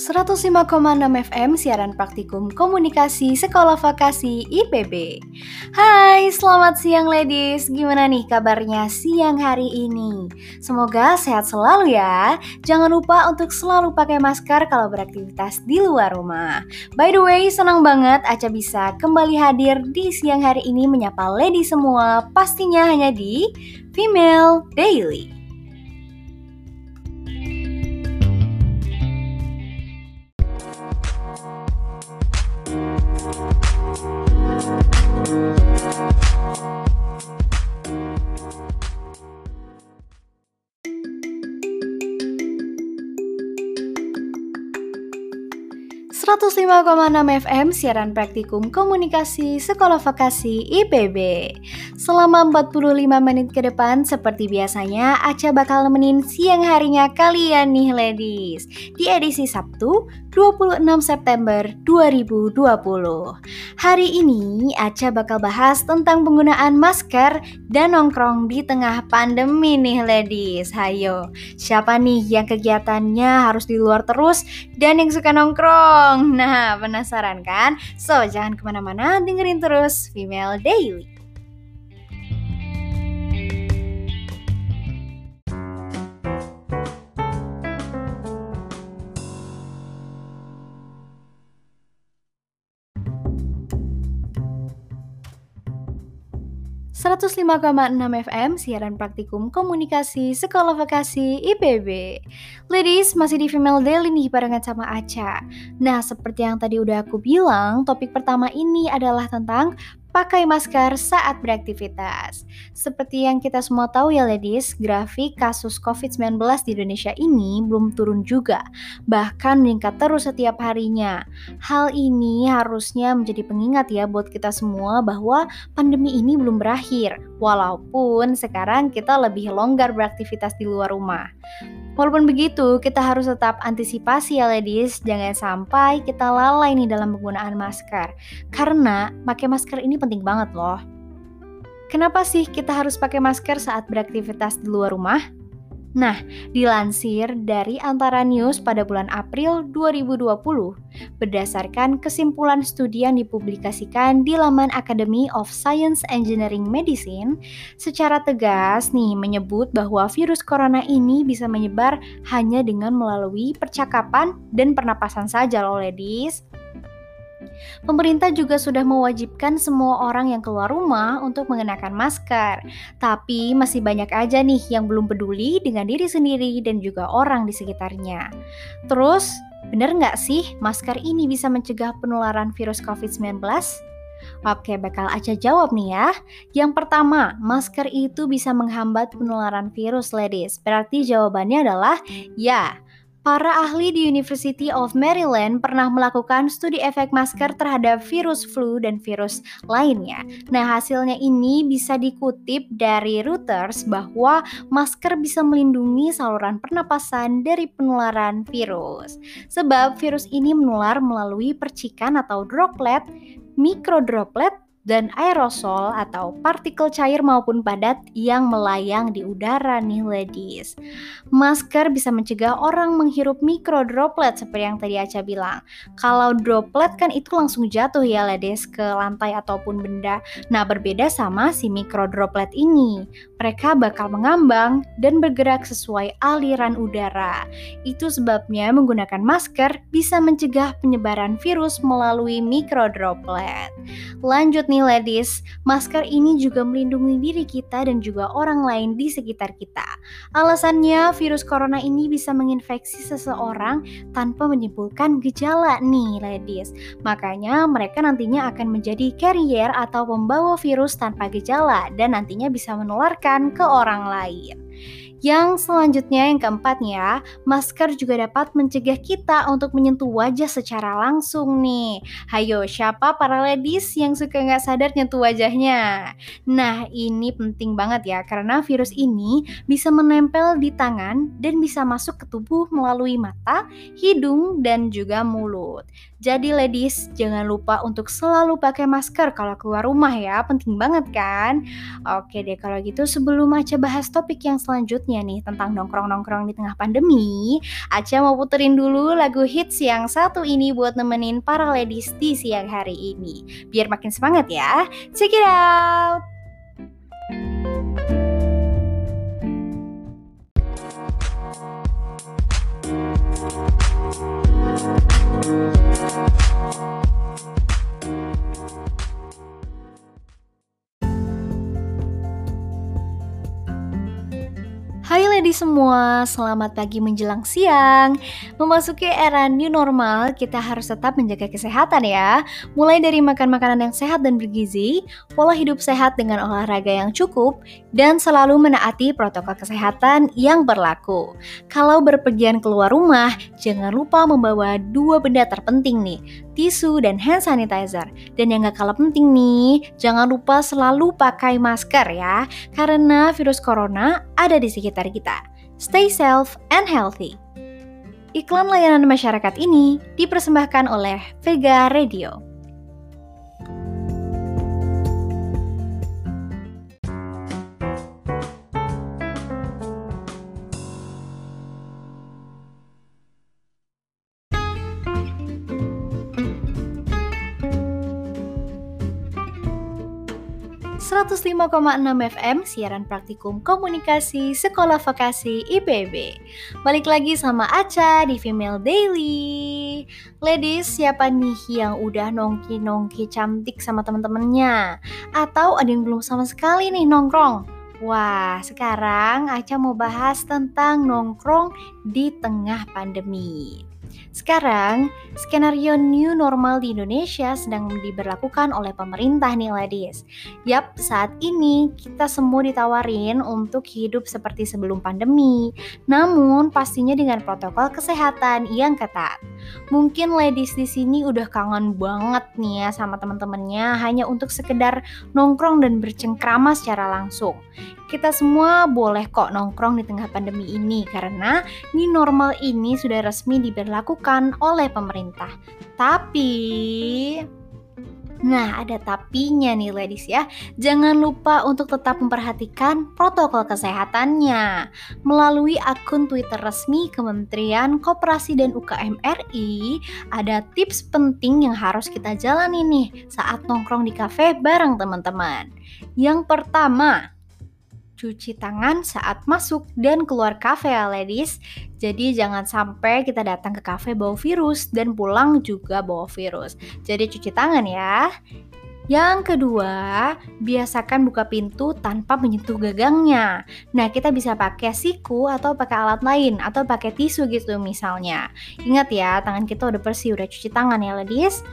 105,6 FM siaran praktikum komunikasi Sekolah Vokasi IPB. Hai, selamat siang ladies. Gimana nih kabarnya siang hari ini? Semoga sehat selalu ya. Jangan lupa untuk selalu pakai masker kalau beraktivitas di luar rumah. By the way, senang banget Aca bisa kembali hadir di siang hari ini menyapa lady semua, pastinya hanya di Female Daily. 105,6 FM siaran praktikum komunikasi Sekolah Vokasi IPB. Selama 45 menit ke depan seperti biasanya Aca bakal nemenin siang harinya kalian nih ladies di edisi Sabtu 26 September 2020. Hari ini Aca bakal bahas tentang penggunaan masker dan nongkrong di tengah pandemi nih ladies. Hayo, siapa nih yang kegiatannya harus di luar terus dan yang suka nongkrong? Nah, penasaran kan? So, jangan ke mana-mana, dengerin terus Female Daily. 105,6 FM siaran praktikum komunikasi Sekolah Vokasi IPB. Ladies, masih di Female Daily nih barengan sama Aca. Nah, seperti yang tadi udah aku bilang, topik pertama ini adalah tentang pakai masker saat beraktivitas. Seperti yang kita semua tahu ya ladies, grafik kasus COVID-19 di Indonesia ini belum turun juga, bahkan meningkat terus setiap harinya. Hal ini harusnya menjadi pengingat ya buat kita semua bahwa pandemi ini belum berakhir, walaupun sekarang kita lebih longgar beraktivitas di luar rumah. Walaupun begitu, kita harus tetap antisipasi ya ladies, jangan sampai kita lalai nih dalam penggunaan masker. Karena pakai masker ini penting banget loh. Kenapa sih kita harus pakai masker saat beraktivitas di luar rumah? Nah, dilansir dari Antara News pada bulan April 2020, berdasarkan kesimpulan studi yang dipublikasikan di laman Academy of Science Engineering Medicine, secara tegas nih menyebut bahwa virus corona ini bisa menyebar hanya dengan melalui percakapan dan pernapasan saja loh ladies. Pemerintah juga sudah mewajibkan semua orang yang keluar rumah untuk mengenakan masker. Tapi masih banyak aja nih yang belum peduli dengan diri sendiri dan juga orang di sekitarnya. Terus, bener nggak sih masker ini bisa mencegah penularan virus COVID-19? Oke, bakal Aca jawab nih ya. Yang pertama, masker itu bisa menghambat penularan virus, ladies. Berarti jawabannya adalah ya. Para ahli di University of Maryland pernah melakukan studi efek masker terhadap virus flu dan virus lainnya. Nah, hasilnya ini bisa dikutip dari Reuters bahwa masker bisa melindungi saluran pernapasan dari penularan virus. Sebab virus ini menular melalui percikan atau droplet, mikrodroplet, dan aerosol atau partikel cair maupun padat yang melayang di udara nih ladies. Masker bisa mencegah orang menghirup mikrodroplet seperti yang tadi Aca bilang. Kalau droplet kan itu langsung jatuh ya ladies ke lantai ataupun benda. Nah berbeda sama si mikrodroplet ini. Mereka bakal mengambang dan bergerak sesuai aliran udara. Itu sebabnya menggunakan masker bisa mencegah penyebaran virus melalui mikrodroplet. Lanjut nih ladies, masker ini juga melindungi diri kita dan juga orang lain di sekitar kita. Alasannya virus corona ini bisa menginfeksi seseorang tanpa menimbulkan gejala nih ladies. Makanya mereka nantinya akan menjadi carrier atau pembawa virus tanpa gejala dan nantinya bisa menularkan ke orang lain. Yang selanjutnya yang keempat ya, masker juga dapat mencegah kita untuk menyentuh wajah secara langsung nih. Hayo, siapa para ladies yang suka nggak sadar nyentuh wajahnya? Nah, ini penting banget ya, karena virus ini bisa menempel di tangan dan bisa masuk ke tubuh melalui mata, hidung, dan juga mulut. Jadi ladies, jangan lupa untuk selalu pakai masker kalau keluar rumah ya, penting banget kan? Oke deh kalau gitu sebelum Aca bahas topik yang selanjutnya, selanjutnya nih tentang nongkrong-nongkrong di tengah pandemi, Aca mau puterin dulu lagu hits yang satu ini buat nemenin para ladies di siang hari ini. Biar makin semangat ya. Check it out! Lady semua, selamat pagi menjelang siang. Memasuki era new normal, kita harus tetap menjaga kesehatan ya. Mulai dari makan makanan yang sehat dan bergizi, pola hidup sehat dengan olahraga yang cukup, dan selalu menaati protokol kesehatan yang berlaku. Kalau berpergian keluar rumah, jangan lupa membawa dua benda terpenting nih, tisu dan hand sanitizer. Dan yang gak kalah penting nih, jangan lupa selalu pakai masker ya, karena virus corona ada di sekitar kita. Stay safe and healthy. Iklan layanan masyarakat ini dipersembahkan oleh Vega Radio. 105,6 FM siaran praktikum komunikasi Sekolah Vokasi IPB. Balik lagi sama Aca di Female Daily. Ladies, siapa nih yang udah nongki-nongki cantik sama temen-temennya? Atau ada yang belum sama sekali nih nongkrong? Wah, sekarang Aca mau bahas tentang nongkrong di tengah pandemi. Sekarang, skenario new normal di Indonesia sedang diberlakukan oleh pemerintah nih ladies. Yap, saat ini kita semua ditawarin untuk hidup seperti sebelum pandemi, namun pastinya dengan protokol kesehatan yang ketat. Mungkin ladies di sini udah kangen banget nih ya sama teman-temannya hanya untuk sekedar nongkrong dan bercengkrama secara langsung kita semua boleh kok nongkrong di tengah pandemi ini karena new normal ini sudah resmi diberlakukan oleh pemerintah. Tapi Nah, ada tapinya nih ladies ya. Jangan lupa untuk tetap memperhatikan protokol kesehatannya. Melalui akun Twitter resmi Kementerian Koperasi dan UKM RI, ada tips penting yang harus kita jalani nih saat nongkrong di kafe bareng teman-teman. Yang pertama, cuci tangan saat masuk dan keluar kafe ya ladies. Jadi jangan sampai kita datang ke kafe bawa virus dan pulang juga bawa virus. Jadi cuci tangan ya. Yang kedua, biasakan buka pintu tanpa menyentuh gagangnya. Nah, kita bisa pakai siku atau pakai alat lain atau pakai tisu gitu misalnya. Ingat ya, tangan kita udah bersih, udah cuci tangan ya ladies.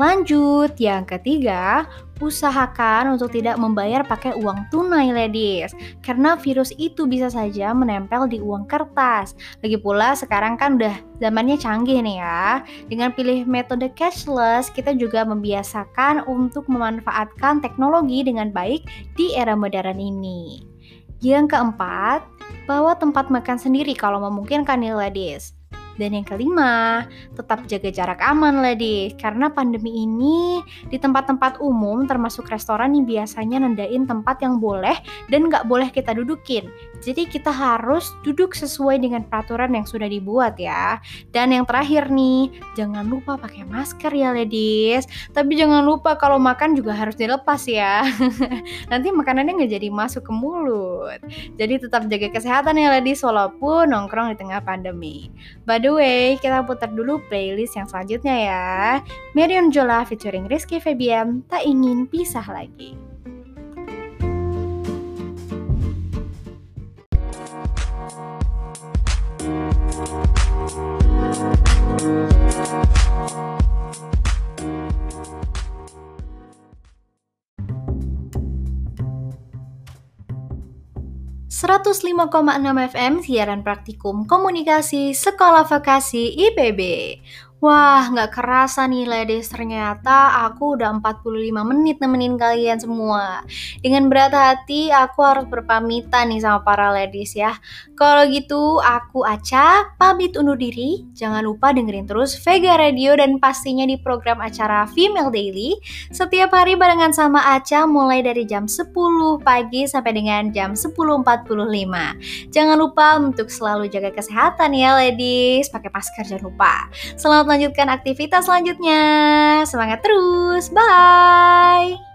Lanjut, yang ketiga, usahakan untuk tidak membayar pakai uang tunai ladies. Karena virus itu bisa saja menempel di uang kertas. Lagi pula sekarang kan udah zamannya canggih nih ya. Dengan pilih metode cashless kita juga membiasakan untuk memanfaatkan teknologi dengan baik di era modern ini. Yang keempat bawa tempat makan sendiri kalau memungkinkan nih ladies dan yang kelima, tetap jaga jarak aman lah deh, karena pandemi ini di tempat-tempat umum termasuk restoran yang biasanya nendain tempat yang boleh dan nggak boleh kita dudukin. Jadi kita harus duduk sesuai dengan peraturan yang sudah dibuat ya. Dan yang terakhir nih, jangan lupa pakai masker ya ladies. Tapi jangan lupa kalau makan juga harus dilepas ya. Nanti makanannya nggak jadi masuk ke mulut. Jadi tetap jaga kesehatan ya ladies walaupun nongkrong di tengah pandemi. By the way, kita putar dulu playlist yang selanjutnya ya. Marion Jola featuring Rizky Febian, tak ingin pisah lagi. 105,6 FM siaran praktikum komunikasi Sekolah Vokasi IPB. Wah, nggak kerasa nih ladies, ternyata aku udah 45 menit nemenin kalian semua. Dengan berat hati, aku harus berpamitan nih sama para ladies ya. Kalau gitu, aku Aca, pamit undur diri. Jangan lupa dengerin terus Vega Radio dan pastinya di program acara Female Daily. Setiap hari barengan sama Aca mulai dari jam 10 pagi sampai dengan jam 10.45. Jangan lupa untuk selalu jaga kesehatan ya ladies, pakai masker jangan lupa. Selamat melanjutkan aktivitas selanjutnya. Semangat terus. Bye.